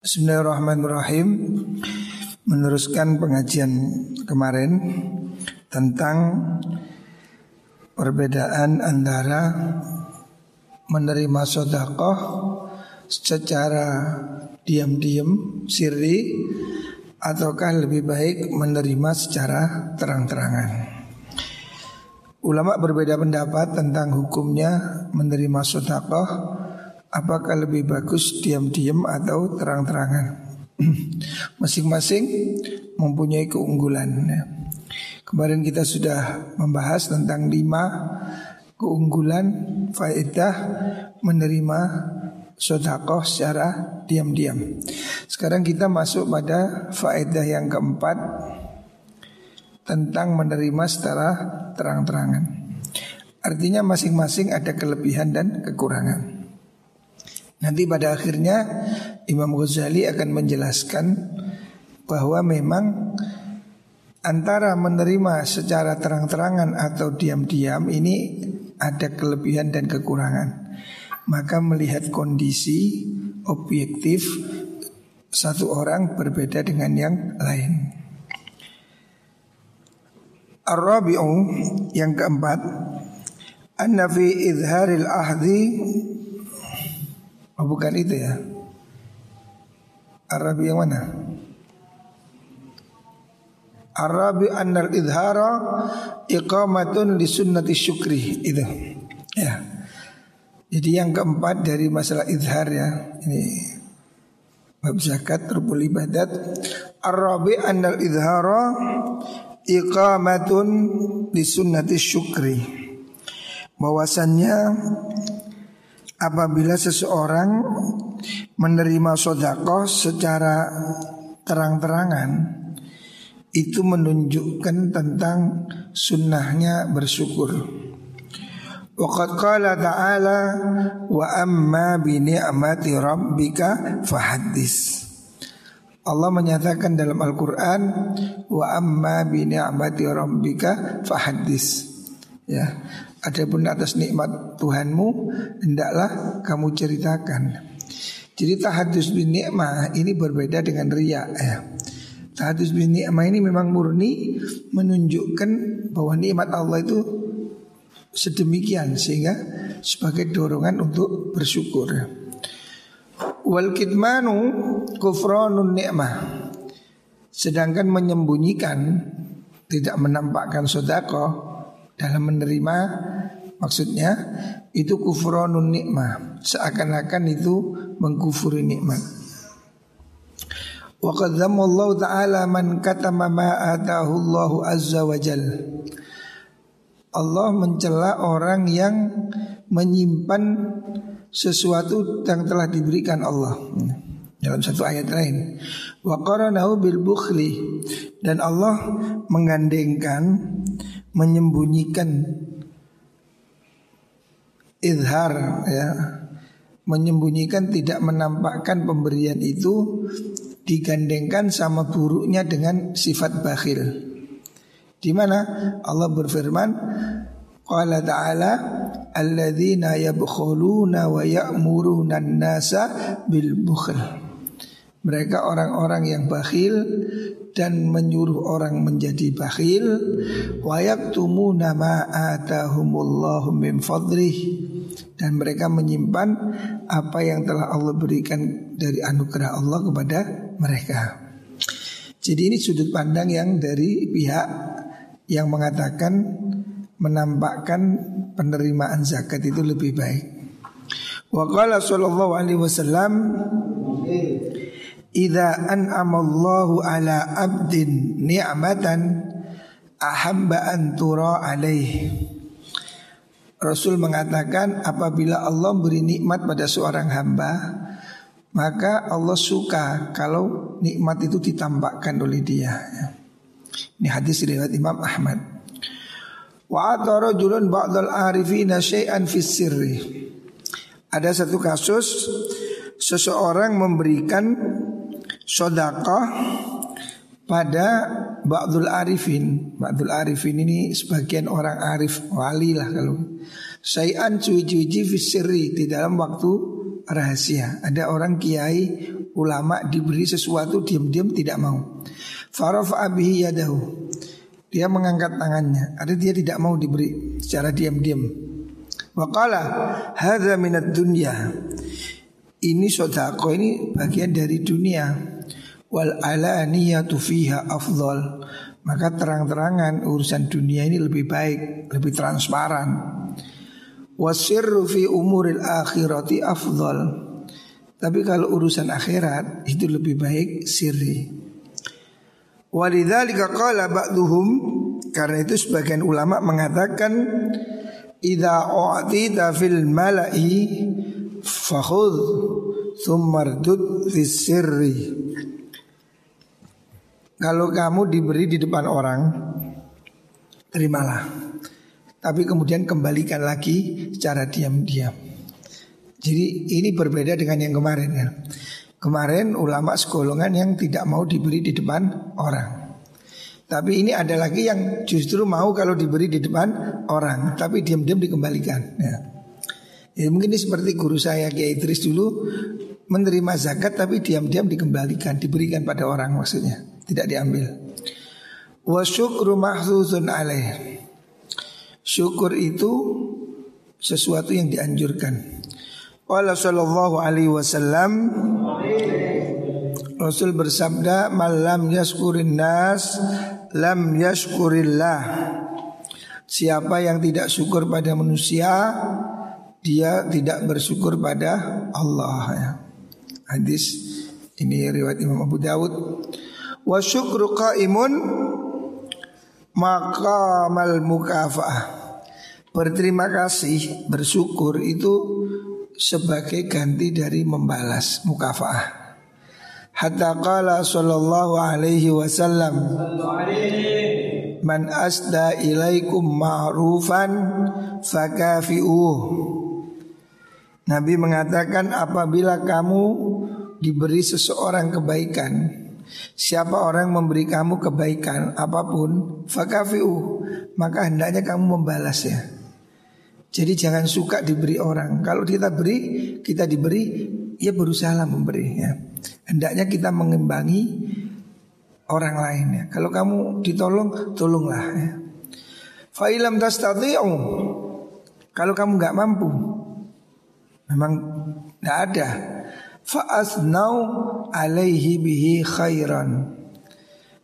Bismillahirrahmanirrahim. Meneruskan pengajian kemarin Tentang Perbedaan antara Menerima sodakoh Secara Diam-diam Siri Ataukah lebih baik Menerima secara terang-terangan. Ulama berbeda pendapat tentang hukumnya menerima sodakoh Apakah lebih bagus diam-diam atau terang-terangan? Masing-masing mempunyai keunggulan. Ya. Kemarin kita sudah membahas tentang lima keunggulan faedah menerima sodakoh secara diam-diam. Sekarang kita masuk pada faedah yang keempat tentang menerima secara terang-terangan. Artinya masing-masing ada kelebihan dan kekurangan. Nanti pada akhirnya Imam Ghazali akan menjelaskan bahwa memang antara menerima secara terang-terangan atau diam-diam ini ada kelebihan dan kekurangan. Maka melihat kondisi objektif satu orang berbeda dengan yang lain. Ar-Rabi'u yang keempat Anna fi idharil ahdi Oh bukan itu ya Arabi yang mana? Arabi annal idhara iqamatun li sunnati syukri itu. Ya. Jadi yang keempat dari masalah idhar ya. Ini bab zakat rukun ibadat. Arabi annal idhara iqamatun li sunnati syukri. Bahwasannya apabila seseorang menerima sodakoh secara terang-terangan itu menunjukkan tentang sunnahnya bersyukur. Waqad qala ta'ala wa amma bi ni'mati rabbika fahaddis. Allah menyatakan dalam Al-Qur'an wa amma bi ni'mati rabbika fahaddis. Ya, Adapun atas nikmat Tuhanmu hendaklah kamu ceritakan. Jadi tahadus bin nikmah ini berbeda dengan riya ya. Tahadus bin nikmah ini memang murni menunjukkan bahwa nikmat Allah itu sedemikian sehingga sebagai dorongan untuk bersyukur. Wal kitmanu kufranun nikmah. Sedangkan menyembunyikan tidak menampakkan sodako dalam menerima maksudnya itu kufronun nikmah seakan-akan itu mengkufuri nikmat. Wa Allah taala man katama ma atahu Allah azza wa jal. Allah mencela orang yang menyimpan sesuatu yang telah diberikan Allah. Dalam satu ayat lain, wa bil bukhli dan Allah menggandengkan menyembunyikan izhar ya menyembunyikan tidak menampakkan pemberian itu digandengkan sama buruknya dengan sifat bakhil. Di mana Allah berfirman Qala ta'ala alladzina yabkhuluna wa ya'muruna an-nasa bil bukhl. Mereka orang-orang yang bakhil dan menyuruh orang menjadi bakhil wa yaktumuna ma atahumullahu min fadlih dan mereka menyimpan apa yang telah Allah berikan dari anugerah Allah kepada mereka. Jadi ini sudut pandang yang dari pihak yang mengatakan menampakkan penerimaan zakat itu lebih baik. Wa qala sallallahu alaihi wasallam Idza an'amallahu ala abdin ni'matan ahabba an tura alaih. Rasul mengatakan apabila Allah beri nikmat pada seorang hamba maka Allah suka kalau nikmat itu ditampakkan oleh dia. Ini hadis riwayat Imam Ahmad. Wa atara julun ba'dal arifina syai'an fis sirri. Ada satu kasus seseorang memberikan sodakoh pada Ba'dul Arifin Ba'dul Arifin ini sebagian orang arif wali lah kalau Sayan cuci-cuci fisiri di dalam waktu rahasia Ada orang kiai ulama diberi sesuatu diam-diam tidak mau. Farof abihi yadahu. Dia mengangkat tangannya. Ada dia tidak mau diberi secara diam-diam. Waqala hadza minad dunya. Ini sodako ini bagian dari dunia. Wal alaniyatu fiha afdal. Maka terang-terangan urusan dunia ini lebih baik, lebih transparan. Wasirru fi umuril akhirati afdal. Tapi kalau urusan akhirat itu lebih baik sirri. Walidzalika qala ba'duhum karena itu sebagian ulama mengatakan idza u'tita fil mala'i fakhudh thumma rdud fis sirri. Kalau kamu diberi di depan orang terimalah. Tapi kemudian kembalikan lagi secara diam-diam. Jadi ini berbeda dengan yang kemarin ya. Kemarin ulama sekolongan yang tidak mau diberi di depan orang. Tapi ini ada lagi yang justru mau kalau diberi di depan orang, tapi diam-diam dikembalikan. Ya. ya mungkin ini seperti guru saya Kiai Idris dulu menerima zakat tapi diam-diam dikembalikan, diberikan pada orang maksudnya, tidak diambil. Wa syukru mahzuzun alaih. Syukur itu sesuatu yang dianjurkan. Qala sallallahu alaihi wasallam Rasul bersabda malam yaskurin nas lam yaskurillah Siapa yang tidak syukur pada manusia dia tidak bersyukur pada Allah ya. Hadis ini riwayat Imam Abu Dawud. Wa syukru qaimun maqamal mukafaah. Berterima kasih, bersyukur itu sebagai ganti dari membalas mukafaah. Hatta qala sallallahu alaihi wasallam Man asda ilaikum ma'rufan fakafi'uh Nabi mengatakan apabila kamu diberi seseorang kebaikan Siapa orang memberi kamu kebaikan apa pun Fakafi'uh Maka hendaknya kamu membalas ya jadi jangan suka diberi orang. Kalau kita beri, kita diberi, ya berusaha memberi. Ya. Hendaknya kita mengimbangi orang lain. Ya. Kalau kamu ditolong, tolonglah. Ya. Fa'ilam. Kalau kamu nggak mampu, memang nggak ada. Fa'asnau alaihi bihi khairan.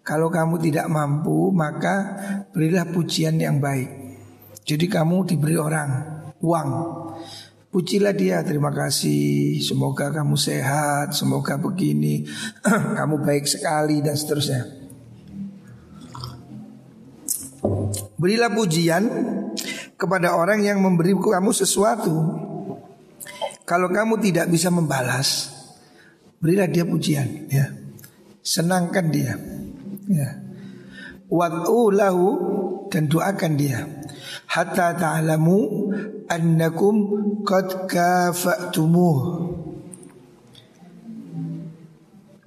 Kalau kamu tidak mampu, maka berilah pujian yang baik. Jadi kamu diberi orang uang. Pujilah dia terima kasih. Semoga kamu sehat Semoga begini. Kamu baik sekali dan seterusnya. Berilah pujian Kepada orang yang memberi kamu sesuatu. Kalau kamu tidak bisa membalas Berilah dia pujian ya. Senangkan dia Ya. Wad'u lahu dan doakan dia. Hatta ta'lamu annakum qad kafa'tumuh.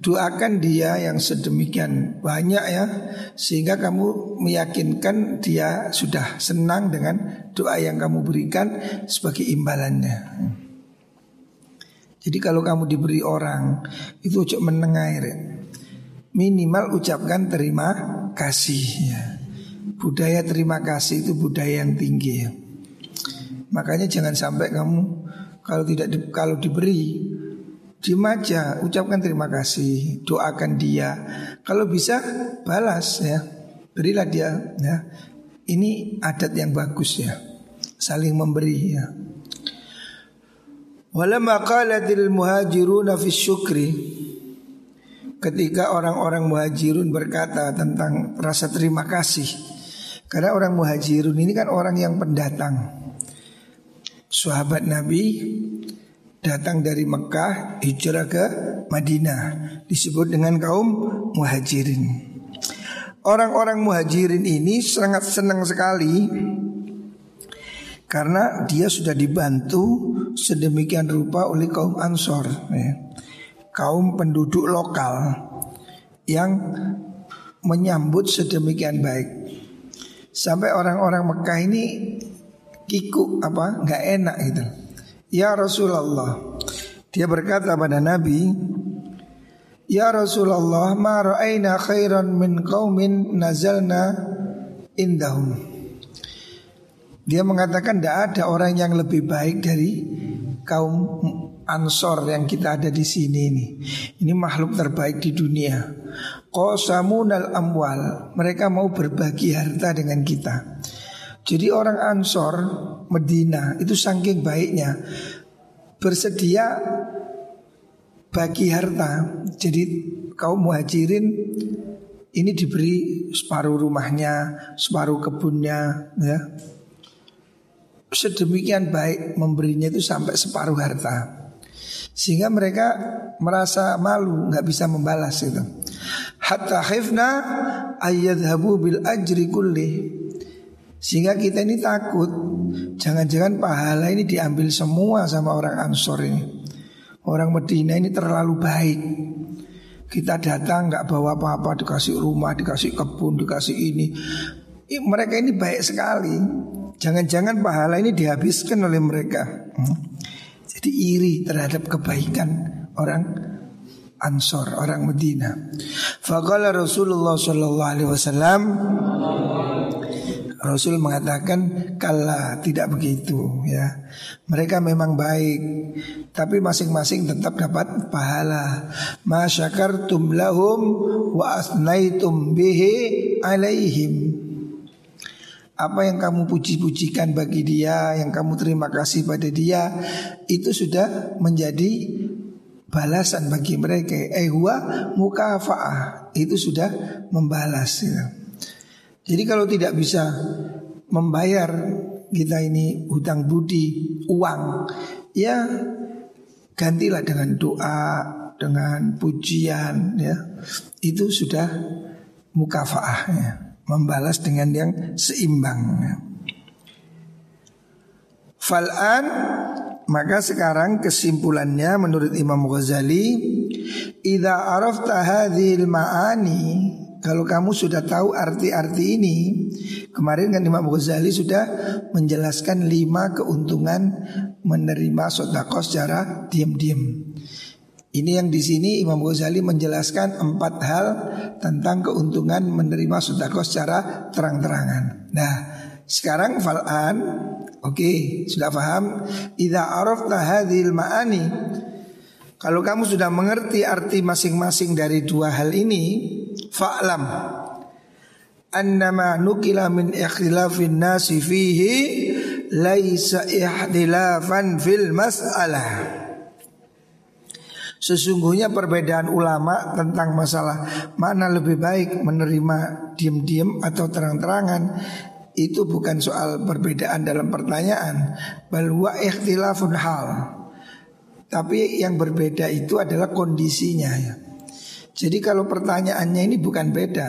Doakan dia yang sedemikian banyak ya Sehingga kamu meyakinkan dia sudah senang dengan doa yang kamu berikan sebagai imbalannya Jadi kalau kamu diberi orang itu cuma menengair Minimal ucapkan terima kasih ya Budaya terima kasih itu budaya yang tinggi ya. Makanya jangan sampai kamu kalau tidak di, kalau diberi diem aja, ucapkan terima kasih, doakan dia. Kalau bisa balas ya, berilah dia ya. Ini adat yang bagus ya, saling memberi ya. Walamma qalatil muhajiruna fi syukri. Ketika orang-orang muhajirun berkata tentang rasa terima kasih. Karena orang muhajirun ini kan orang yang pendatang. Sahabat Nabi datang dari Mekah hijrah ke Madinah. Disebut dengan kaum muhajirin. Orang-orang muhajirin ini sangat senang sekali Karena dia sudah dibantu sedemikian rupa oleh kaum Ansor ya. Kaum penduduk lokal Yang menyambut sedemikian baik Sampai orang-orang Mekah ini kiku apa nggak enak gitu. Ya Rasulullah. Dia berkata pada Nabi, Ya Rasulullah ma ra'ayna khairan min qaumin nazalna indahum Dia mengatakan tidak ada orang yang lebih baik dari kaum Ansor yang kita ada di sini ini. Ini makhluk terbaik di dunia. Qasamunal amwal. Mereka mau berbagi harta dengan kita. Jadi orang Ansor Medina itu saking baiknya bersedia bagi harta. Jadi kaum muhajirin ini diberi separuh rumahnya, separuh kebunnya, ya. Sedemikian baik memberinya itu sampai separuh harta. Sehingga mereka merasa malu nggak bisa membalas itu. Hatta khifna ayyadhabu bil ajri kulli. Sehingga kita ini takut Jangan-jangan pahala ini diambil semua sama orang Ansor ini Orang Medina ini terlalu baik Kita datang nggak bawa apa-apa Dikasih rumah, dikasih kebun, dikasih ini Mereka ini baik sekali Jangan-jangan pahala ini dihabiskan oleh mereka hmm. Jadi iri terhadap kebaikan orang Ansor, orang Medina. Faqala Rasulullah sallallahu alaihi wasallam Rasul mengatakan kala tidak begitu ya. Mereka memang baik tapi masing-masing tetap dapat pahala. Masyakartum lahum wa asnaitum bihi alaihim apa yang kamu puji-pujikan bagi dia, yang kamu terima kasih pada dia, itu sudah menjadi balasan bagi mereka. Ehwa mukafaah itu sudah membalas. Ya. Jadi kalau tidak bisa membayar kita ini hutang budi uang, ya gantilah dengan doa, dengan pujian, ya itu sudah mukafaahnya membalas dengan yang seimbang. Fal'an maka sekarang kesimpulannya menurut Imam Ghazali Idza arafta hadhil ma'ani Kalau kamu sudah tahu arti-arti ini Kemarin kan Imam Ghazali sudah menjelaskan lima keuntungan menerima sodako secara diam-diam ini yang di sini Imam Ghazali menjelaskan empat hal tentang keuntungan menerima sodako secara terang-terangan. Nah, sekarang fal'an, oke, okay, sudah paham? Ida arafta hadhil ma'ani. Kalau kamu sudah mengerti arti masing-masing dari dua hal ini, fa'lam annama nukila min ikhtilafin nasi fihi laisa ikhtilafan fil mas'alah. Sesungguhnya perbedaan ulama tentang masalah mana lebih baik menerima diam-diam atau terang-terangan itu bukan soal perbedaan dalam pertanyaan, bahwa ikhtilafun hal. Tapi yang berbeda itu adalah kondisinya ya. Jadi kalau pertanyaannya ini bukan beda,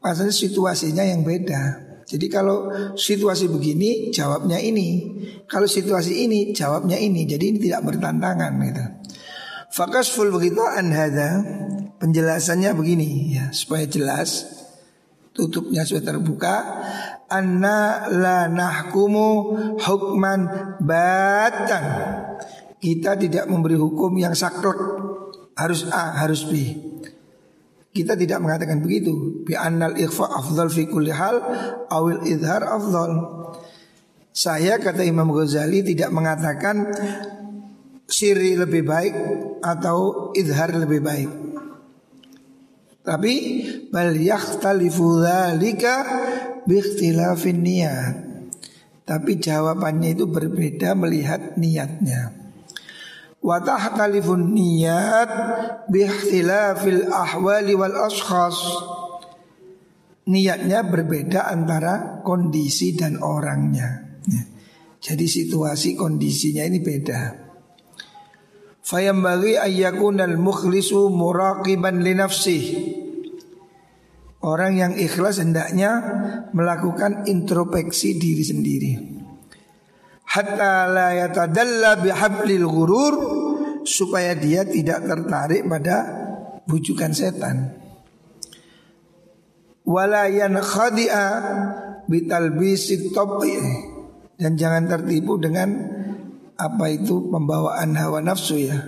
masalah situasinya yang beda. Jadi kalau situasi begini jawabnya ini, kalau situasi ini jawabnya ini. Jadi ini tidak bertantangan gitu. Fakasful an hada penjelasannya begini ya supaya jelas tutupnya sudah terbuka. Anna la nahkumu hukman batan. Kita tidak memberi hukum yang saklek. Harus A harus B. Kita tidak mengatakan begitu. Bi annal ikhfa afdal fi kulli hal awil idhar afdal. Saya kata Imam Ghazali tidak mengatakan siri lebih baik atau idhar lebih baik. Tapi bal yakhtalifu dzalika bi ikhtilafin niat. Tapi jawabannya itu berbeda melihat niatnya. Wa tahtalifun niyat bi ikhtilafil ahwali wal ashkhas. Niatnya berbeda antara kondisi dan orangnya. Jadi situasi kondisinya ini beda. Fayambagi ayyakunal mukhlisu muraqiban li nafsih. Orang yang ikhlas hendaknya melakukan introspeksi diri sendiri. Hatta la yatadalla bihablil ghurur Supaya dia tidak tertarik pada bujukan setan. Wala yankhadi'a bitalbisi Dan jangan tertipu dengan apa itu pembawaan hawa nafsu ya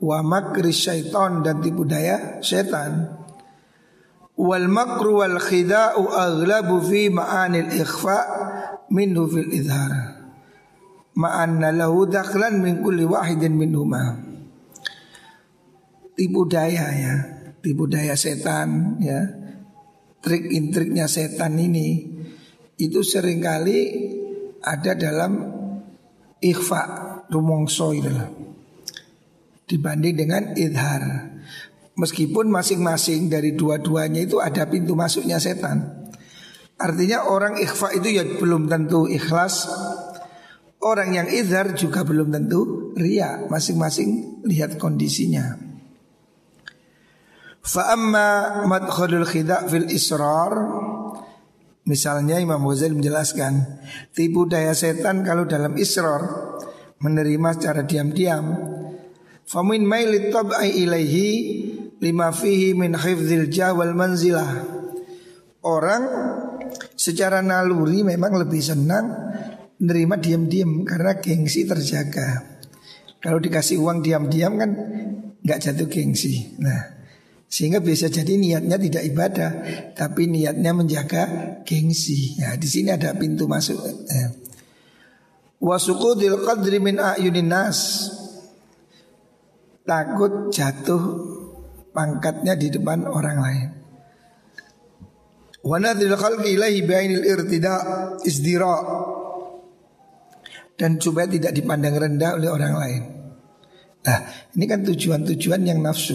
wa makri syaiton dan tipu daya setan. Wal makru wal khida'u aghlabu fi ma'anil ikhfa minhu fil idhar. Ma'anna lahu dakhlan min kulli wahidin minhuma. Tipu daya ya, tipu daya setan ya. Trik intriknya setan ini itu sering kali ada dalam ikhfa rumongso itu dibanding dengan idhar. Meskipun masing-masing dari dua-duanya itu ada pintu masuknya setan. Artinya orang ikhfa itu ya belum tentu ikhlas. Orang yang idhar juga belum tentu ria. Masing-masing lihat kondisinya. Fa'amma madkhulul khida' fil israr Misalnya Imam Ghazali menjelaskan Tipu daya setan kalau dalam israr Menerima secara diam-diam Famin mailit tab'i ilaihi lima fihi min hifdzil jawal manzilah. Orang secara naluri memang lebih senang menerima diam-diam karena gengsi terjaga. Kalau dikasih uang diam-diam kan nggak jatuh gengsi. Nah, sehingga bisa jadi niatnya tidak ibadah, tapi niatnya menjaga gengsi. Ya, di sini ada pintu masuk. Ya. Wasukudil qadri min ayunin. Takut jatuh pangkatnya di depan orang lain. Wanadil khalqi ilahi bainil irtida isdira dan supaya tidak dipandang rendah oleh orang lain. Nah, ini kan tujuan-tujuan yang nafsu.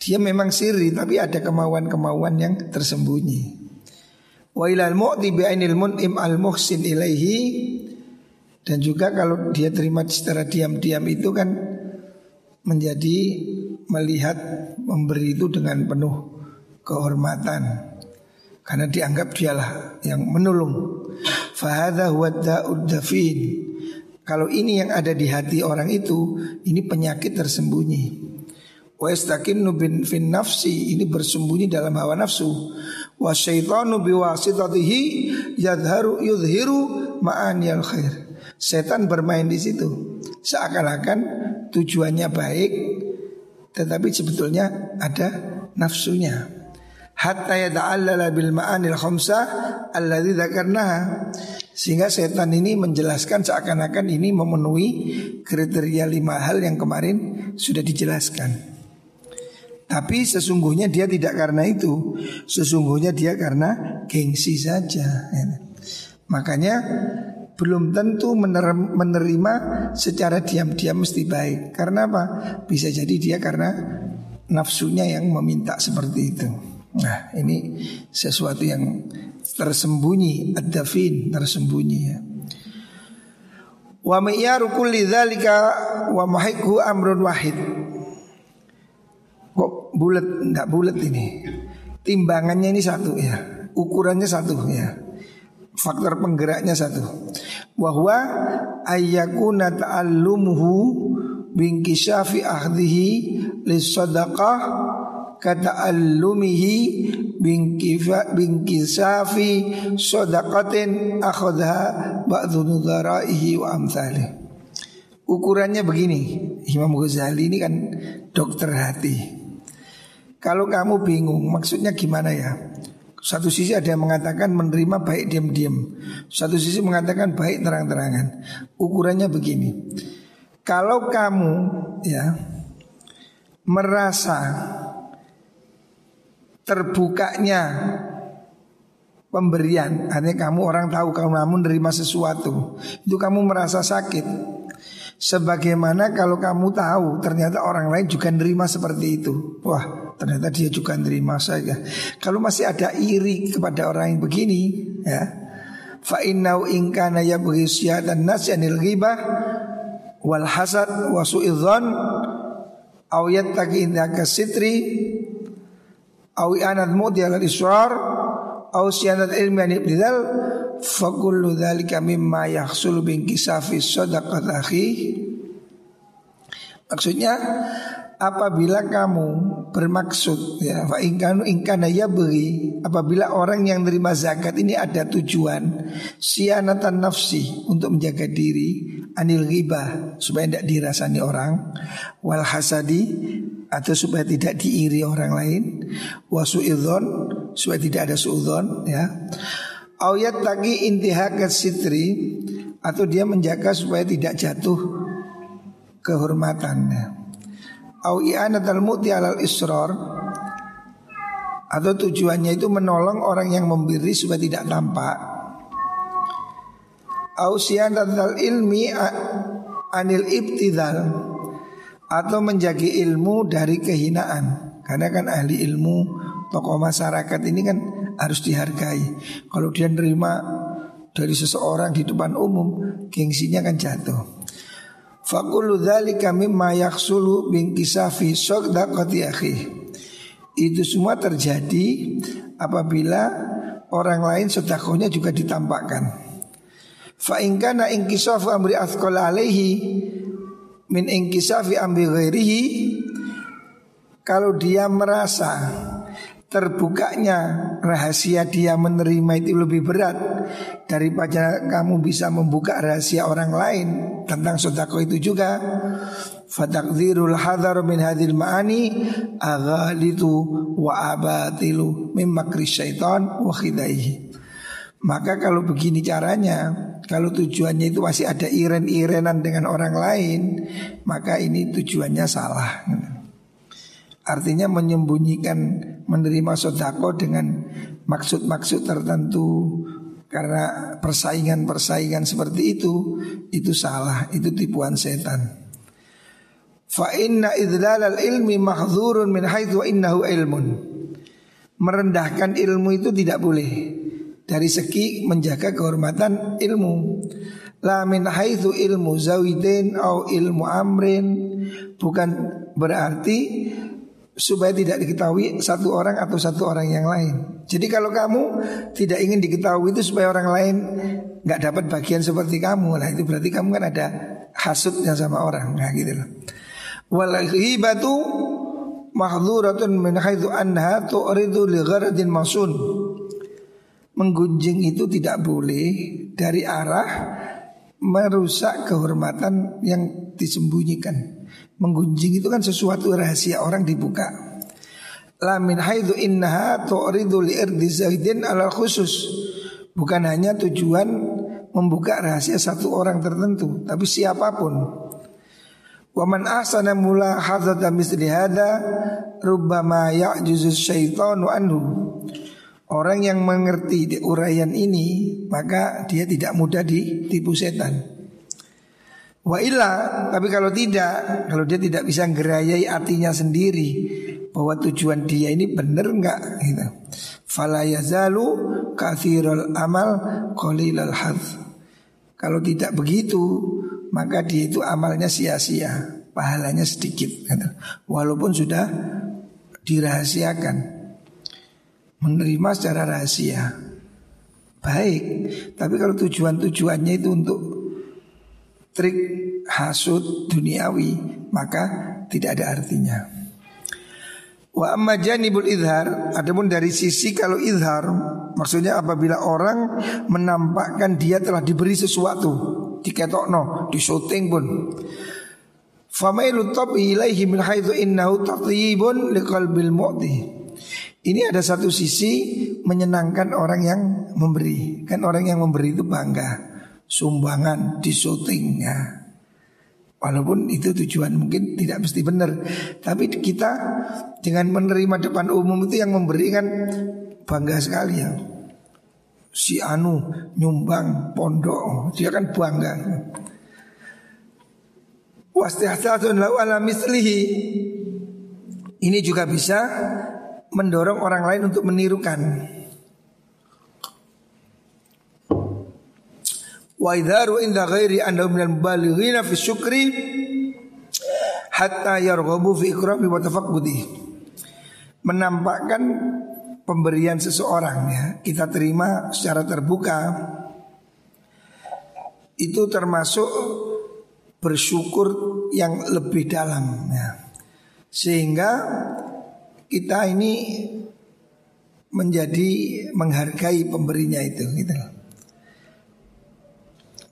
Dia memang siri tapi ada kemauan-kemauan yang tersembunyi. Wa ilal mu'ti mun'im al muhsin ilaihi dan juga kalau dia terima secara diam-diam itu kan menjadi melihat memberi itu dengan penuh kehormatan karena dianggap dialah yang menolong. Fahadha huwa. Kalau ini yang ada di hati orang itu, ini penyakit tersembunyi. Wa istakinnu bin fin nafsi ini bersembunyi dalam hawa nafsu. Wa syaitanu biwasitatihi yadharu yudhiru ma'aniyal khair. Setan bermain di situ. Seakan-akan tujuannya baik, tetapi sebetulnya ada nafsunya. Hatta yata'allala bil ma'anil khamsah alladzi dzakarnaha. Sehingga setan ini menjelaskan seakan-akan ini memenuhi kriteria lima hal yang kemarin sudah dijelaskan. Tapi sesungguhnya dia tidak karena itu Sesungguhnya dia karena gengsi saja Makanya belum tentu menerima secara diam-diam mesti baik. Karena apa? Bisa jadi dia karena nafsunya yang meminta seperti itu. Nah, ini sesuatu yang tersembunyi, ad-dafin, tersembunyi ya. Wa mi'yaru kulli dzalika wa mahikhu amrun wahid. Bulat enggak bulat ini? Timbangannya ini satu ya. Ukurannya satu ya faktor penggeraknya satu. Wahwa ayyakuna ta'allumuhu binkishafi ahdihi lisadaqah kata'allumihi binkifa binkisafi sadaqatin akhadha ba'dhu nudharaihi wa amthali. Ukurannya begini, Imam Ghazali ini kan dokter hati. Kalau kamu bingung maksudnya gimana ya? Satu sisi ada yang mengatakan menerima baik diam-diam. Satu sisi mengatakan baik terang-terangan. Ukurannya begini. Kalau kamu ya Merasa Terbukanya Pemberian Artinya kamu orang tahu kamu menerima sesuatu Itu kamu merasa sakit Sebagaimana kalau kamu tahu ternyata orang lain juga nerima seperti itu. Wah, ternyata dia juga nerima saya. Kalau masih ada iri kepada orang yang begini, ya. Fa innau in kana yabghi dan nas anil ghibah wal hasad wa su'idzan aw yattaqi indaka sitri aw anad mudi al israr aw siyanat ilmi an Fakullu dhalika mimma yahsul bin kisafi Maksudnya apabila kamu bermaksud ya fa ingkanu ingkana ya beri apabila orang yang menerima zakat ini ada tujuan sianatan nafsi untuk menjaga diri anil ghibah supaya tidak dirasani orang wal hasadi atau supaya tidak diiri orang lain wasu'idzon supaya tidak ada suudzon ya ayat tagi intihakat sitri atau dia menjaga supaya tidak jatuh kehormatannya au i'anatal muti alal isror atau tujuannya itu menolong orang yang memberi supaya tidak tampak Ausianatal ilmi anil ibtidal atau menjaga ilmu dari kehinaan. Karena kan ahli ilmu tokoh masyarakat ini kan harus dihargai. Kalau dia nerima dari seseorang di depan umum, gengsinya kan jatuh. Fakulu dzalika mimma yaksulu bin kisafi sadaqati akhi. Itu semua terjadi apabila orang lain sedekahnya juga ditampakkan. Fa in kana amri athqal alaihi min inkisafi amri ghairihi kalau dia merasa terbukanya rahasia dia menerima itu lebih berat daripada kamu bisa membuka rahasia orang lain tentang sodako itu juga fatakdirul hadar min hadil ma'ani aghalitu wa abatilu mimmakri syaitan wa khidaihi maka kalau begini caranya, kalau tujuannya itu masih ada iren-irenan dengan orang lain, maka ini tujuannya salah. Artinya menyembunyikan menerima sodako dengan maksud-maksud tertentu karena persaingan-persaingan seperti itu itu salah, itu tipuan setan. Fa inna idlal al ilmi mahdzurun min haitsu innahu ilmun. Merendahkan ilmu itu tidak boleh dari segi menjaga kehormatan ilmu. La min haitsu ilmu zawidin au ilmu amrin bukan berarti supaya tidak diketahui satu orang atau satu orang yang lain. Jadi kalau kamu tidak ingin diketahui itu supaya orang lain nggak dapat bagian seperti kamu, lah itu berarti kamu kan ada hasutnya sama orang, nah gitu loh. Wal ghibatu mahdhuratun min haitsu anha tu'ridu li gharadin masun menggunjing itu tidak boleh dari arah merusak kehormatan yang disembunyikan. Menggunjing itu kan sesuatu rahasia orang dibuka. Lamin haidu innaha tu'ridu li'irdi zaidin ala khusus. Bukan hanya tujuan membuka rahasia satu orang tertentu, tapi siapa pun. Waman ahsana mula hadzata misli hada rubbama ya'juzu syaitanu anhu. Orang yang mengerti uraian ini maka dia tidak mudah ditipu setan. Wa illa, tapi kalau tidak, kalau dia tidak bisa gerayai artinya sendiri bahwa tujuan dia ini benar enggak gitu. Fala kathirul amal qalilal hadz. Kalau tidak begitu, maka dia itu amalnya sia-sia, pahalanya sedikit gitu. Walaupun sudah dirahasiakan menerima secara rahasia. Baik, tapi kalau tujuan-tujuannya itu untuk trik hasud duniawi, maka tidak ada artinya. Wa amma janibul idhar Adapun dari sisi kalau idhar Maksudnya apabila orang Menampakkan dia telah diberi sesuatu Diketokno Di syuting pun Famailu tabi ilaihi min haithu innahu tatyibun liqalbil mu'ti ini ada satu sisi menyenangkan orang yang memberi. Kan orang yang memberi itu bangga. Sumbangan di syuting ya. Walaupun itu tujuan mungkin tidak mesti benar. Tapi kita dengan menerima depan umum itu yang memberi kan bangga sekali ya. Si Anu nyumbang pondok, dia kan bangga. Wastihtatun lau ala mislihi. Ini juga bisa mendorong orang lain untuk menirukan. Wa idharu inda ghairi annahu minal balighina fi syukri hatta yarghabu fi ikrami wa tafaqqudi. Menampakkan pemberian seseorang ya, kita terima secara terbuka itu termasuk bersyukur yang lebih dalam ya. Sehingga kita ini menjadi menghargai pemberinya itu gitu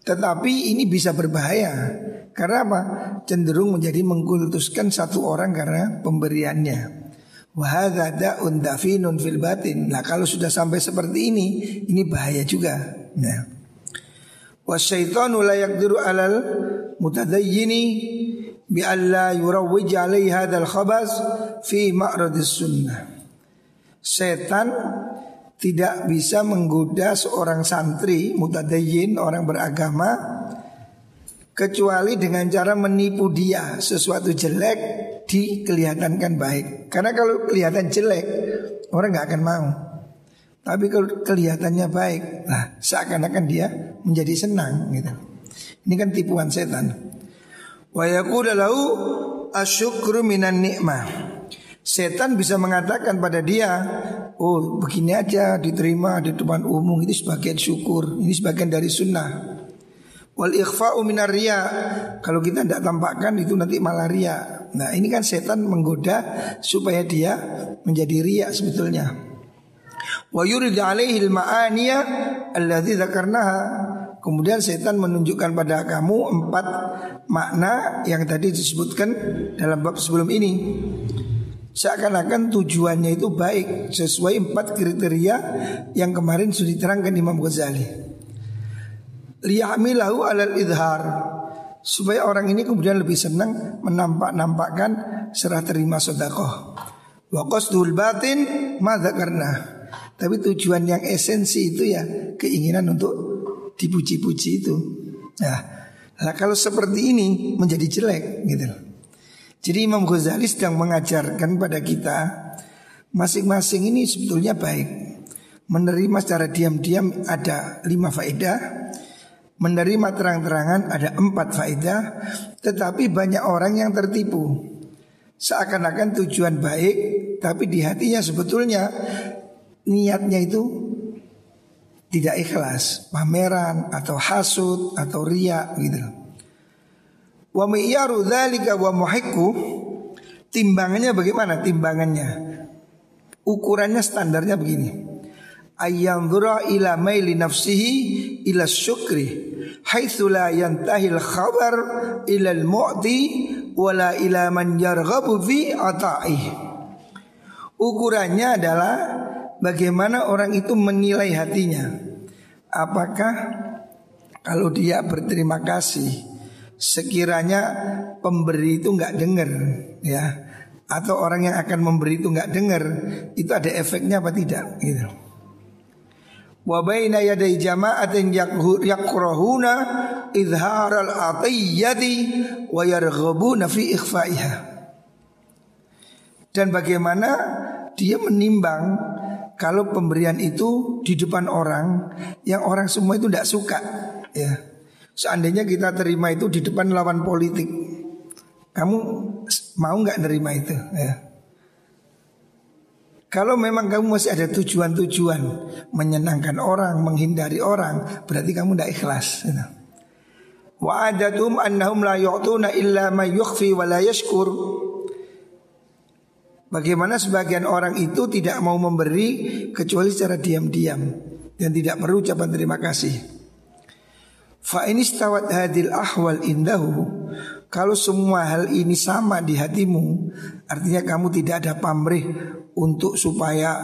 Tetapi ini bisa berbahaya. Karena apa? Cenderung menjadi mengkultuskan satu orang karena pemberiannya. Fil batin. Nah kalau sudah sampai seperti ini Ini bahaya juga. Nah. Wasyaitanu la yakdiru alal Bi alla yurawwij alaihi hadal khabas Fi ma'radis sunnah Setan tidak bisa menggoda seorang santri mutadayyin orang beragama kecuali dengan cara menipu dia sesuatu jelek dikelihatankan baik. Karena kalau kelihatan jelek orang nggak akan mau. Tapi kalau kelihatannya baik, nah seakan-akan dia menjadi senang gitu. Ini kan tipuan setan. Wa yaqulu lahu asyukru minan nikmah. Setan bisa mengatakan pada dia, oh begini aja diterima di depan umum itu sebagian syukur, ini sebagian dari sunnah. Wal ikhfa'u minar riya. Kalau kita tidak tampakkan itu nanti malah ria. Nah ini kan setan menggoda supaya dia menjadi ria sebetulnya. Wa yurid alaihi al-ma'aniya alladhi dzakarnaha. Kemudian setan menunjukkan pada kamu empat makna yang tadi disebutkan dalam bab sebelum ini. Seakan-akan tujuannya itu baik Sesuai empat kriteria Yang kemarin sudah diterangkan Imam Ghazali. Liya'milahu alal idhar. Supaya orang ini kemudian lebih senang Menampak-nampakkan Serah terima sodakoh Wa qasdul batin Mada karena Tapi tujuan yang esensi itu ya Keinginan untuk dipuji-puji itu. Nah, nah kalau seperti ini menjadi jelek gitu jadi Imam Ghazali sedang mengajarkan pada kita Masing-masing ini sebetulnya baik. Menerima secara diam-diam ada lima faedah Menerima terang-terangan ada empat faedah Tetapi banyak orang yang tertipu. Seakan-akan tujuan baik Tapi di hatinya sebetulnya Niatnya itu tidak ikhlas Pameran atau hasut atau riak gitu Wa mi'yaru dzalika wa muhikku timbangannya bagaimana timbangannya? Ukurannya standarnya begini. Ayyanzura ila maili nafsihi ila syukri haitsu la yantahil khabar ila al-mu'ti wala ila man yarghabu fi ata'i. Ukurannya adalah bagaimana orang itu menilai hatinya. Apakah kalau dia berterima kasih sekiranya pemberi itu nggak dengar ya atau orang yang akan memberi itu nggak dengar itu ada efeknya apa tidak gitu. Wa baina yaday jama'atin yakrahuna al atiyati wa yarghabuna fi ikhfaiha. Dan bagaimana dia menimbang kalau pemberian itu di depan orang yang orang semua itu tidak suka ya Seandainya kita terima itu di depan lawan politik, kamu mau nggak nerima itu? Ya. Kalau memang kamu masih ada tujuan-tujuan menyenangkan orang, menghindari orang, berarti kamu tidak ikhlas. Ya. Wa adatum annahum la yu'tuna illa ma yukhfi wa la yashkur. Bagaimana sebagian orang itu tidak mau memberi kecuali secara diam-diam dan tidak perlu ucapan terima kasih. Fa ini stawat hadil ahwal indahu Kalau semua hal ini sama di hatimu Artinya kamu tidak ada pamrih Untuk supaya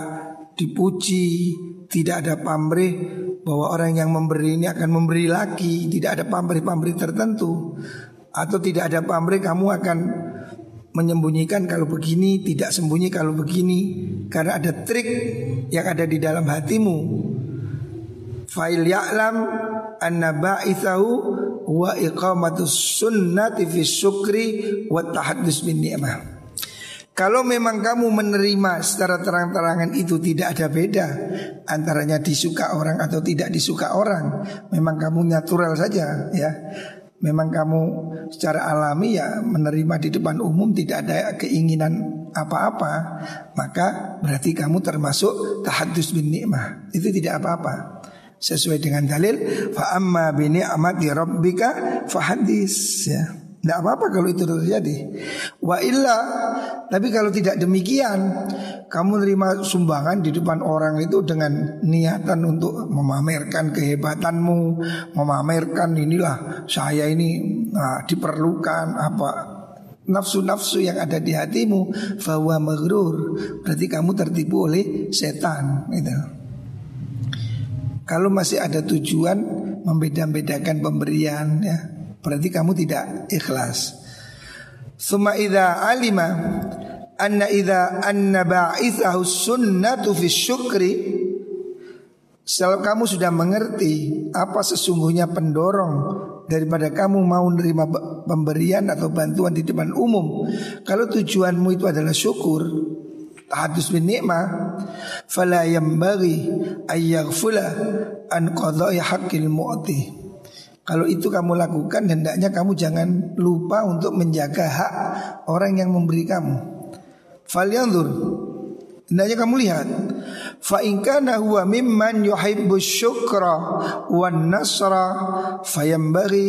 dipuji Tidak ada pamrih Bahwa orang yang memberi ini akan memberi lagi Tidak ada pamrih-pamrih tertentu Atau tidak ada pamrih kamu akan Menyembunyikan kalau begini Tidak sembunyi kalau begini Karena ada trik yang ada di dalam hatimu Fa'il ya'lam anna ba'ithahu wa iqamatus sunnati fi syukri wa tahaddus bin ni'mah. Kalau memang kamu menerima secara terang-terangan itu tidak ada beda antaranya disuka orang atau tidak disuka orang, memang kamu natural saja ya. Memang kamu secara alami ya menerima di depan umum tidak ada keinginan apa-apa, maka berarti kamu termasuk tahadus bin nikmah. Itu tidak apa-apa sesuai dengan dalil fa amma bi ni'mati rabbika fahadis ya. Tidak apa-apa kalau itu terjadi. Wa illa Tapi kalau tidak demikian Kamu terima sumbangan di depan orang itu Dengan niatan untuk memamerkan kehebatanmu Memamerkan inilah Saya ini nah, diperlukan apa Nafsu-nafsu yang ada di hatimu Fawa maghrur. Berarti kamu tertipu oleh setan gitu. Kalau masih ada tujuan Membeda-bedakan pemberian ya Berarti kamu tidak ikhlas. Suma idza alima anna idza anna ba'ithahu sunnatu fi syukri Kalau kamu sudah mengerti apa sesungguhnya pendorong daripada kamu mau menerima pemberian atau bantuan di depan umum, kalau tujuanmu itu adalah syukur, tahadus bin nikmah, fala yambaghi ayyaghfula an qada'i haqqil mu'ti. Kalau itu kamu lakukan hendaknya kamu jangan lupa untuk menjaga hak orang yang memberi kamu. Falyanzur. Hendaknya kamu lihat. Fa in kana huwa mimman yuhibbu syukra wan nasra fayambaghi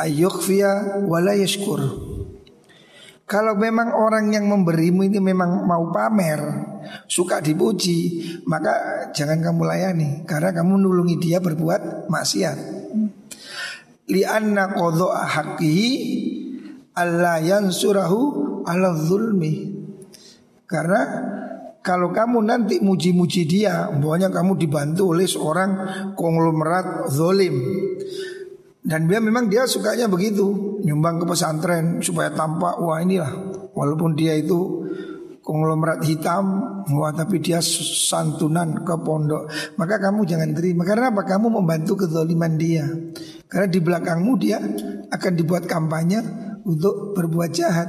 ayyukhfiya wa la yashkur. Kalau memang orang yang memberimu ini memang mau pamer, suka dipuji, maka jangan kamu layani karena kamu nulungi dia berbuat maksiat lianna qadha'a haqqihi alla yansurahu ala zulmi. Karena kalau kamu nanti muji-muji dia, pokoknya kamu dibantu oleh seorang konglomerat zolim. Dan dia memang dia sukanya begitu, nyumbang ke pesantren supaya tampak wah inilah. Walaupun dia itu konglomerat hitam, wah tapi dia santunan ke pondok. Maka kamu jangan terima. Karena apa? Kamu membantu kezaliman dia. Karena di belakangmu dia akan dibuat kampanye untuk berbuat jahat.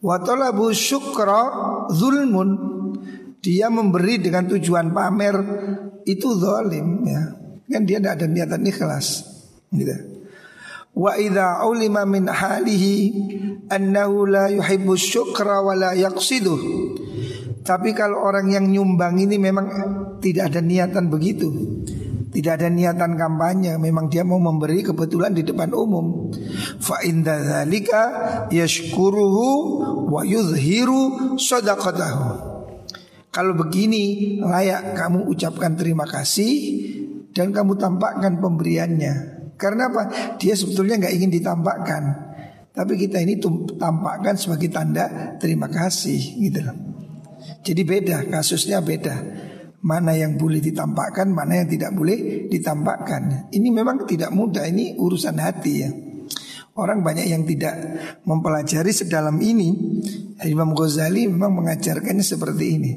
Wa talabu syukra zulmun. Dia memberi dengan tujuan pamer itu zalim ya. Kan dia tidak ada niatan ikhlas. Gitu. Wa idza ulima min halihi annahu la yuhibbu syukra wa la yaqsiduh. Tapi kalau orang yang nyumbang ini memang tidak ada niatan begitu. Tidak ada niatan kampanye, memang dia mau memberi kebetulan di depan umum. Fa inda yashkuruhu wa yuzhiru sadaqatahu. Kalau begini layak kamu ucapkan terima kasih dan kamu tampakkan pemberiannya. Karena apa? Dia sebetulnya nggak ingin ditampakkan. Tapi kita ini tampakkan sebagai tanda terima kasih gitu. Jadi beda, kasusnya beda. Mana yang boleh ditampakkan, mana yang tidak boleh ditampakkan. Ini memang tidak mudah, ini urusan hati ya. Orang banyak yang tidak mempelajari sedalam ini. Imam Ghazali memang mengajarkannya seperti ini.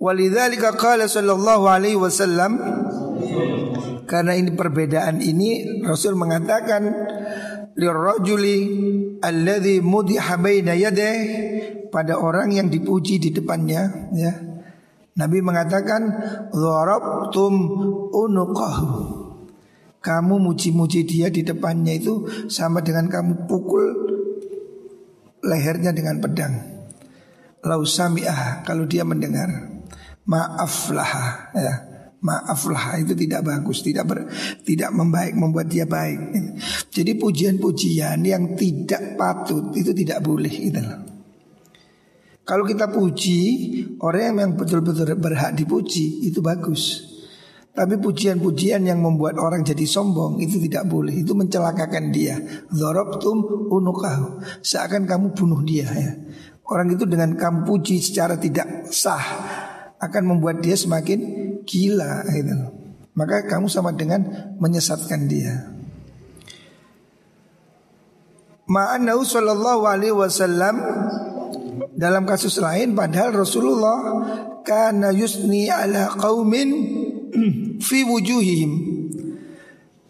Walidzalika qala sallallahu alaihi wasallam karena ini perbedaan ini Rasul mengatakan lirrajuli alladhi mudiha baina yadeh pada orang yang dipuji di depannya ya. Nabi mengatakan dharabtum unuqahu. Kamu muji-muji dia di depannya itu sama dengan kamu pukul lehernya dengan pedang. Lau sami'ah kalau dia mendengar. Maaflah ya maaflah itu tidak bagus, tidak ber, tidak membaik membuat dia baik. Jadi pujian-pujian yang tidak patut itu tidak boleh gitu Kalau kita puji orang yang betul-betul berhak dipuji itu bagus. Tapi pujian-pujian yang membuat orang jadi sombong itu tidak boleh. Itu mencelakakan dia. Zorobtum unukahu. Seakan kamu bunuh dia ya. Orang itu dengan kamu puji secara tidak sah akan membuat dia semakin gila gitu. Maka kamu sama dengan menyesatkan dia. Ma'anahu sallallahu alaihi wasallam dalam kasus lain padahal Rasulullah kana yusni ala qaumin fi wujuhihim.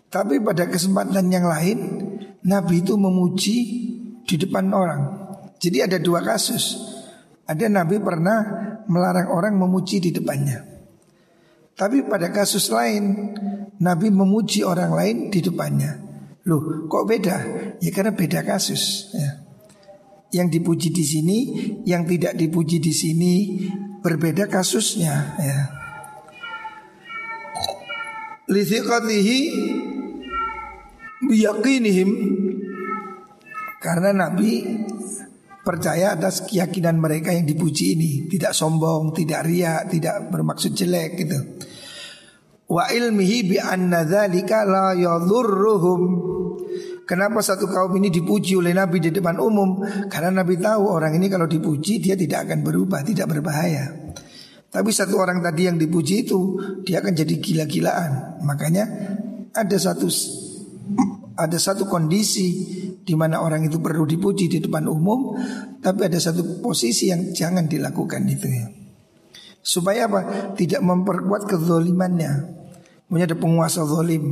Tapi pada kesempatan yang lain Nabi itu memuji di depan orang. Jadi ada dua kasus. Ada Nabi pernah melarang orang memuji di depannya. Tapi pada kasus lain Nabi memuji orang lain di depannya. Loh, kok beda? Ya karena beda kasus ya. Yang dipuji di sini, yang tidak dipuji di sini berbeda kasusnya ya. Lithiqatihi biyakinihim Karena Nabi percaya atas keyakinan mereka yang dipuji ini, tidak sombong, tidak riak, tidak bermaksud jelek gitu. Wa ilmihi bi anna la yadhurruhum. Kenapa satu kaum ini dipuji oleh Nabi di depan umum? Karena Nabi tahu orang ini kalau dipuji dia tidak akan berubah, tidak berbahaya. Tapi satu orang tadi yang dipuji itu dia akan jadi gila-gilaan. Makanya ada satu ada satu kondisi di mana orang itu perlu dipuji di depan umum, tapi ada satu posisi yang jangan dilakukan itu ya. Supaya apa? Tidak memperkuat kezolimannya. Punya ada penguasa zolim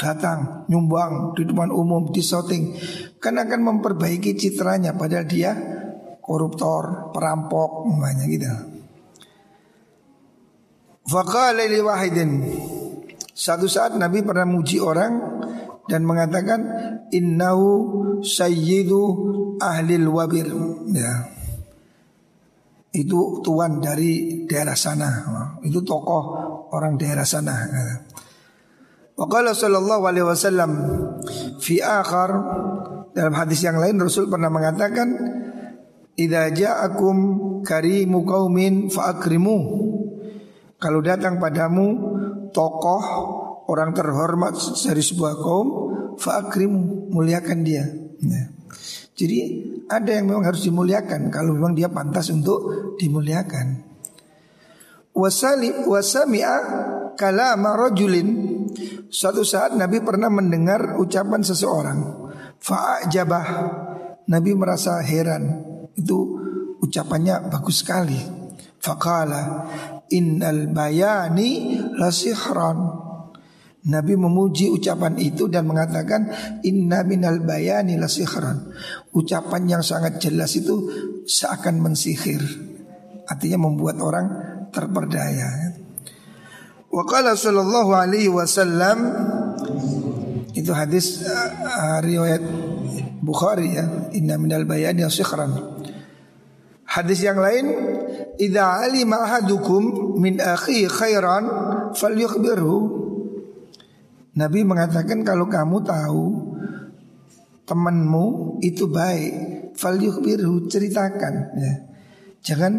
datang nyumbang di depan umum di shooting kan akan memperbaiki citranya padahal dia koruptor, perampok namanya gitu. Faqala wahidin Satu saat Nabi pernah muji orang dan mengatakan innahu sayyidu ahlil wabir ya. Itu tuan dari daerah sana. Itu tokoh orang daerah sana. Waqala sallallahu alaihi wasallam fi akhar dalam hadis yang lain Rasul pernah mengatakan idza ja'akum karimu qaumin fa'akrimu kalau datang padamu tokoh orang terhormat dari sebuah kaum fa'akrimu muliakan dia ya. jadi ada yang memang harus dimuliakan kalau memang dia pantas untuk dimuliakan wasali wasami'a kalama rajulin Suatu saat Nabi pernah mendengar ucapan seseorang. Fa'ajabah. Nabi merasa heran. Itu ucapannya bagus sekali. Faqala Innal bayani lasihran Nabi memuji ucapan itu dan mengatakan Inna minal bayani lasihran Ucapan yang sangat jelas itu seakan mensihir. Artinya membuat orang terperdaya Wa qala sallallahu alaihi wasallam itu hadis uh, riwayat Bukhari ya, inna minal bayani sikhran. Hadis yang lain, idza alima ahadukum min akhi khairan falyukhbirhu. Nabi mengatakan kalau kamu tahu temanmu itu baik, falyukhbirhu ceritakan ya. Jangan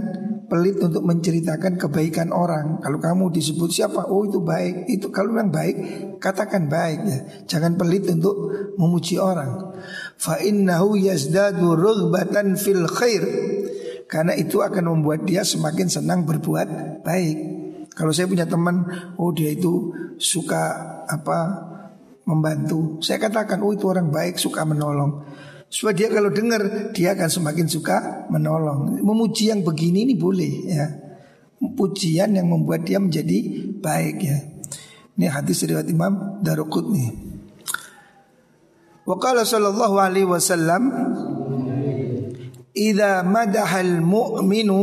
pelit untuk menceritakan kebaikan orang. Kalau kamu disebut siapa, oh itu baik. Itu kalau memang baik, katakan baik ya. Jangan pelit untuk memuji orang. Fa innahu yazdadu rughbatan fil khair. Karena itu akan membuat dia semakin senang berbuat baik. Kalau saya punya teman, oh dia itu suka apa membantu. Saya katakan, oh itu orang baik, suka menolong. Supaya dia kalau dengar dia akan semakin suka menolong. Memuji yang begini ini boleh ya. Pujian yang membuat dia menjadi baik ya. Ini hadis riwayat Imam Daruqutni. Wa qala sallallahu alaihi wasallam Idza madahal mu'minu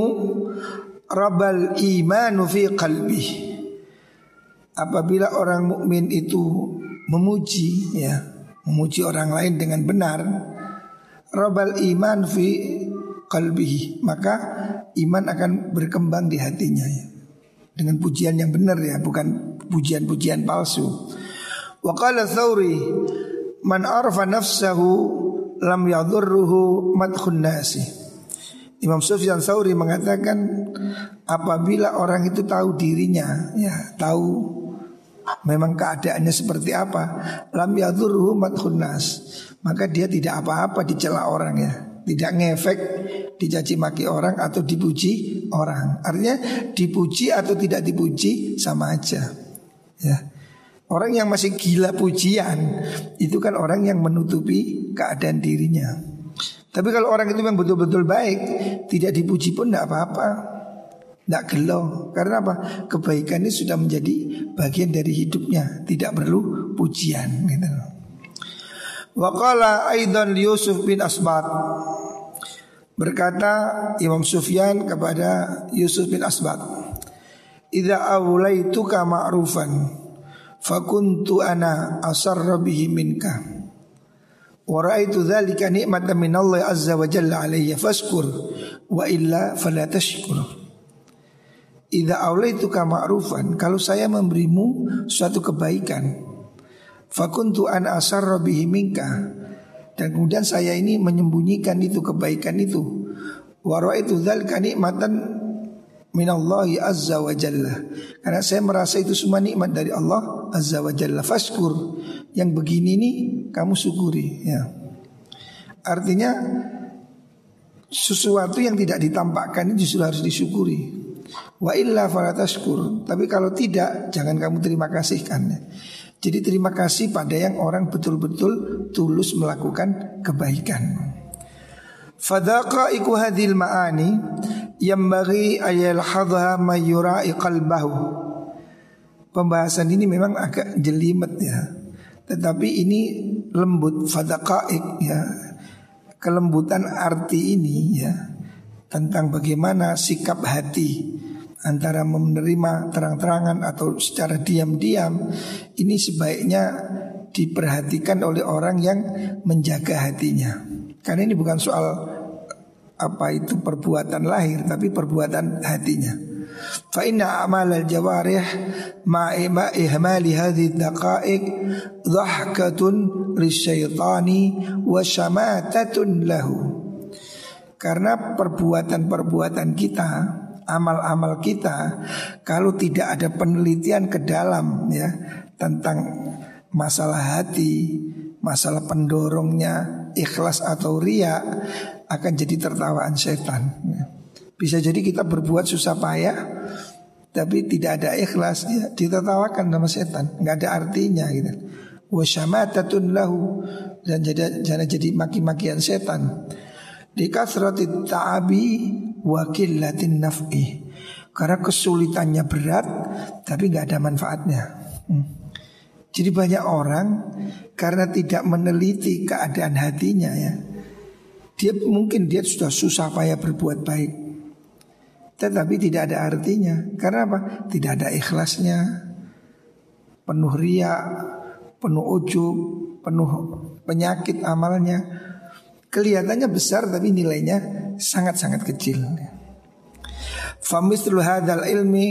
rabal imanu fi qalbi. Apabila orang mukmin itu memuji ya, memuji orang lain dengan benar, Rabal iman fi qalbihi. Maka iman akan berkembang di hatinya ya. Dengan pujian yang benar ya. Bukan pujian-pujian palsu. Wa qala thawri Man arfa nafsahu Lam yadurruhu madkhun nasi. Imam Sufyan Sauri mengatakan apabila orang itu tahu dirinya, ya tahu memang keadaannya seperti apa, lam yadurruhu madkhun nas maka dia tidak apa-apa dicela orang ya. Tidak ngefek dicaci maki orang atau dipuji orang. Artinya dipuji atau tidak dipuji sama aja. Ya. Orang yang masih gila pujian itu kan orang yang menutupi keadaan dirinya. Tapi kalau orang itu memang betul-betul baik tidak dipuji pun tidak apa-apa. Tidak gelo. Karena apa? Kebaikan ini sudah menjadi bagian dari hidupnya. Tidak perlu pujian gitu. Waqala aidan Yusuf bin Asbat Berkata Imam Sufyan kepada Yusuf bin Asbat Idza awlaituka ma'rufan fakuntu ana asarra bihi minka. Wa ra'aitu dzalika ni'matan min Allah azza wa jalla alayya faskur wa illa fala tashkur. Idza awlaituka ma'rufan kalau saya memberimu suatu kebaikan Fakuntu an asarra bihi minka Dan kemudian saya ini menyembunyikan itu kebaikan itu. Warwa itu dzalika nikmatan minallahi azza wa jalla. Karena saya merasa itu semua nikmat dari Allah azza wa jalla. Faskur. Yang begini nih kamu syukuri ya. Artinya sesuatu yang tidak ditampakkan itu justru harus disyukuri. Wa illa falatashkur. Tapi kalau tidak jangan kamu terima kasihkan. Jadi terima kasih pada yang orang betul-betul tulus melakukan kebaikan. Fadaqa iku hadil ma'ani yang bagi ayal hadha mayurai qalbahu. Pembahasan ini memang agak jelimet ya. Tetapi ini lembut fadaqaik ya. Kelembutan arti ini ya tentang bagaimana sikap hati antara menerima terang-terangan atau secara diam-diam ini sebaiknya diperhatikan oleh orang yang menjaga hatinya. Karena ini bukan soal apa itu perbuatan lahir tapi perbuatan hatinya. Fa inna amal al-jawarih ma'a ihmali hadhihi daqa'iq dhahkatun lisyaitani wa syamatatun lahu. Karena perbuatan-perbuatan kita amal-amal kita kalau tidak ada penelitian ke dalam ya tentang masalah hati, masalah pendorongnya ikhlas atau ria akan jadi tertawaan setan. Ya. Bisa jadi kita berbuat susah payah tapi tidak ada ikhlas ya ditertawakan sama setan, nggak ada artinya gitu. Wasyamatatun lahu dan jadi jadi maki-makian setan. Di kasrati ta'abi wa killatin naf'i. Karena kesulitannya berat tapi nggak ada manfaatnya. Hmm. Jadi banyak orang karena tidak meneliti keadaan hatinya ya. Dia mungkin dia sudah susah payah berbuat baik. Tetapi tidak ada artinya. Karena apa? Tidak ada ikhlasnya. Penuh ria, penuh ujub, penuh penyakit amalnya. Kelihatannya besar tapi nilainya sangat-sangat kecil. Famithlu hadzal ilmi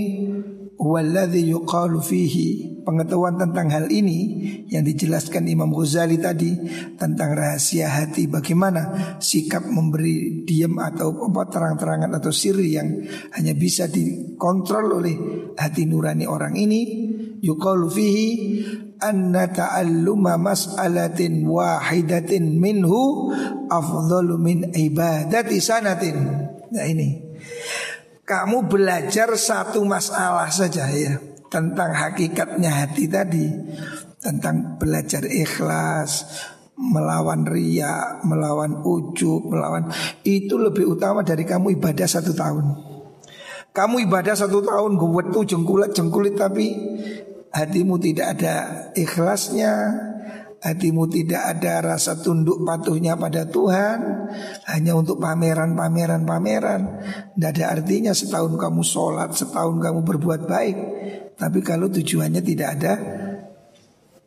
Walladhi yuqalu fihi. Pengetahuan tentang hal ini Yang dijelaskan Imam Ghazali tadi Tentang rahasia hati Bagaimana sikap memberi diam Atau apa terang-terangan atau siri Yang hanya bisa dikontrol oleh Hati nurani orang ini. Yuqalu fihi Anna ta'alluma mas'alatin wahidatin minhu Afdalu min ibadati sanatin. Nah ini kamu belajar satu masalah saja ya. Tentang hakikatnya hati tadi, tentang belajar ikhlas, melawan ria, melawan ujub, melawan itu lebih utama dari kamu ibadah satu tahun. Kamu ibadah satu tahun gue tuh jengkulit jengkulit tapi hatimu tidak ada ikhlasnya, Hatimu tidak ada rasa tunduk patuhnya pada Tuhan. Hanya untuk pameran-pameran-pameran Tidak ada artinya setahun kamu sholat Setahun kamu berbuat baik. Tapi kalau tujuannya tidak ada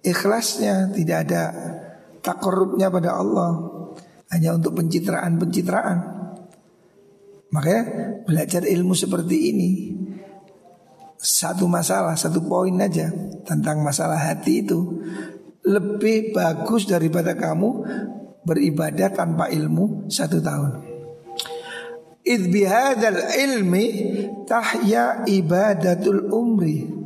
Ikhlasnya Tidak ada takorubnya pada Allah. Hanya untuk pencitraan-pencitraan. Makanya belajar ilmu seperti ini. Satu masalah, satu poin aja Tentang masalah hati itu lebih bagus daripada kamu beribadah tanpa ilmu satu tahun. Idh ilmi tahya ibadatul umri.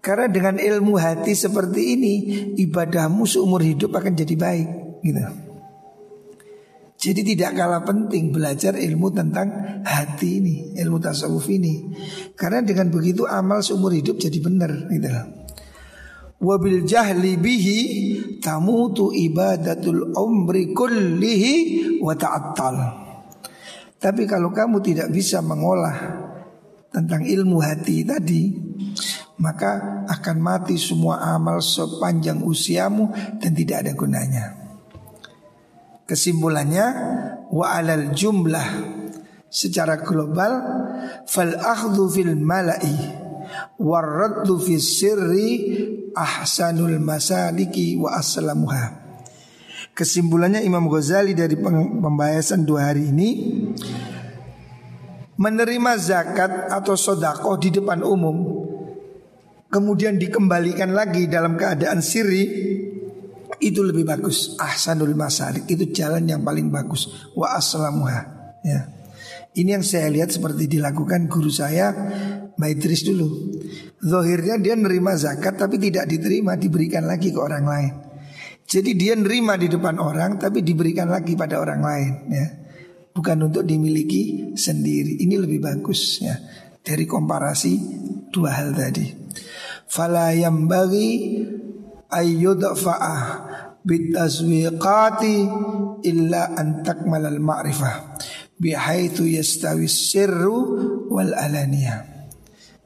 Karena dengan ilmu hati seperti ini ibadahmu seumur hidup akan jadi baik gitu. Jadi tidak kalah penting belajar ilmu tentang hati ini, ilmu tasawuf ini. Karena dengan begitu amal seumur hidup jadi benar gitu wabil jahli bihi tamutu ibadatul umri kullihi wa ta'attal. Tapi kalau kamu tidak bisa mengolah tentang ilmu hati tadi, maka akan mati semua amal sepanjang usiamu dan tidak ada gunanya. Kesimpulannya wa alal jumlah secara global fal akhdhu fil mala'i warraddu fi sirri ahsanul masaliki wa aslamuha. Kesimpulannya Imam Ghazali dari pembahasan dua hari ini menerima zakat atau sodakoh di depan umum kemudian dikembalikan lagi dalam keadaan siri Itu lebih bagus. Ahsanul masalik itu jalan yang paling bagus. Wa aslamuha. Ya. Ini yang saya lihat seperti dilakukan guru saya Maitris dulu. Zohirnya dia nerima zakat tapi tidak diterima diberikan lagi ke orang lain. Jadi dia nerima di depan orang tapi diberikan lagi pada orang lain ya. Bukan untuk dimiliki sendiri. Ini lebih bagus ya dari komparasi dua hal tadi. Fala yang bagi ayyudfa'ah bitazwiqati illa an takmalal ma'rifah bihaitsu yastawi sirru wal alaniyah.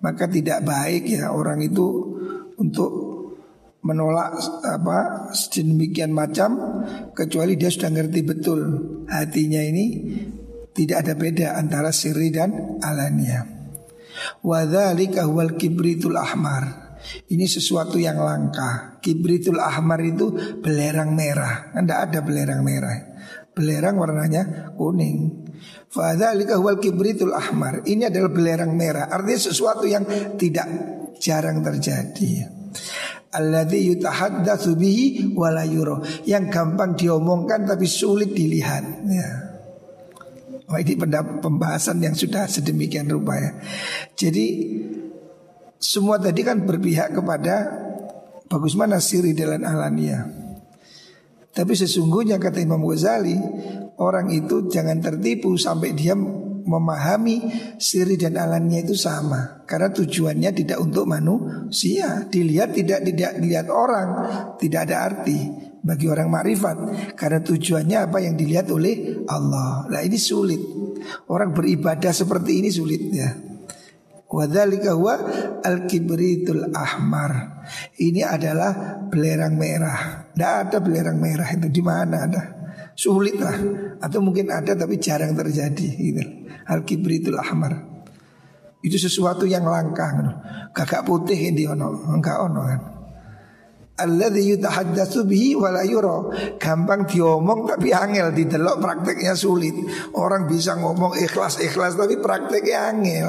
Maka tidak baik ya orang itu untuk menolak apa sedemikian macam kecuali dia sudah ngerti betul hatinya ini tidak ada beda antara sirri dan alania. Wadzalika huwal kibritul ahmar. Ini sesuatu yang langka. Kibritul ahmar itu belerang merah. Anda ada belerang merah. Belerang warnanya kuning. Fadzalika huwal kibritul ahmar. Ini adalah belerang merah. Artinya sesuatu yang tidak jarang terjadi alladzi yutahaddatsu bihi wala yang gampang diomongkan tapi sulit dilihat ya. Oh, ini pembahasan yang sudah sedemikian rupa ya. Jadi semua tadi kan berpihak kepada bagus mana siri dalam alania. Tapi sesungguhnya kata Imam Ghazali orang itu jangan tertipu sampai dia memahami siri dan alannya itu sama. Karena tujuannya tidak untuk manusia. Dilihat tidak tidak dilihat orang. Tidak ada arti bagi orang makrifat. Karena tujuannya apa? Yang dilihat oleh Allah. Nah ini sulit. Orang beribadah seperti ini sulit ya. Wadhalika huwa al-kibritul ahmar. Ini adalah belerang merah. Tidak ada belerang merah itu. Di mana ada? Sulit lah Atau mungkin ada tapi jarang terjadi gitu. Al-kibritul ahmar. Itu sesuatu yang langka gitu. Kakak putih ini ono Enggak ono kan. Alladhi yutahaddatsu bihi wala yura. Gampang diomong tapi angel. Didelok prakteknya sulit. Orang bisa ngomong ikhlas-ikhlas Tapi prakteknya angel.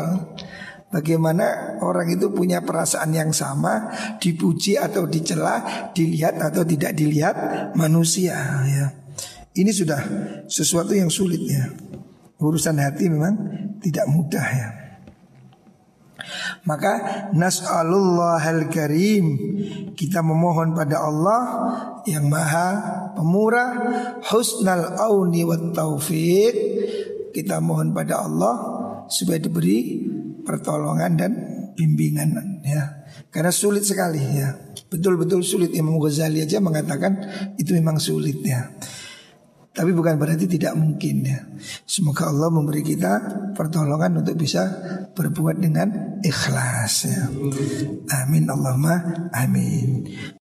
Bagaimana orang itu punya perasaan yang sama Dipuji atau dicela Dilihat atau tidak dilihat manusia ya ini sudah sesuatu yang sulit ya. Urusan hati memang tidak mudah ya. Maka nas'alullahal karim. Kita memohon pada Allah Yang maha pemurah Husnal auni wa taufiq. Kita mohon pada Allah Supaya diberi pertolongan dan bimbingan ya. Karena sulit sekali ya. Betul-betul sulit. Imam Ghazali aja mengatakan Itu memang sulit ya tapi bukan berarti tidak mungkin ya. Semoga Allah memberi kita pertolongan untuk bisa berbuat dengan ikhlas ya. Amin Allahumma amin.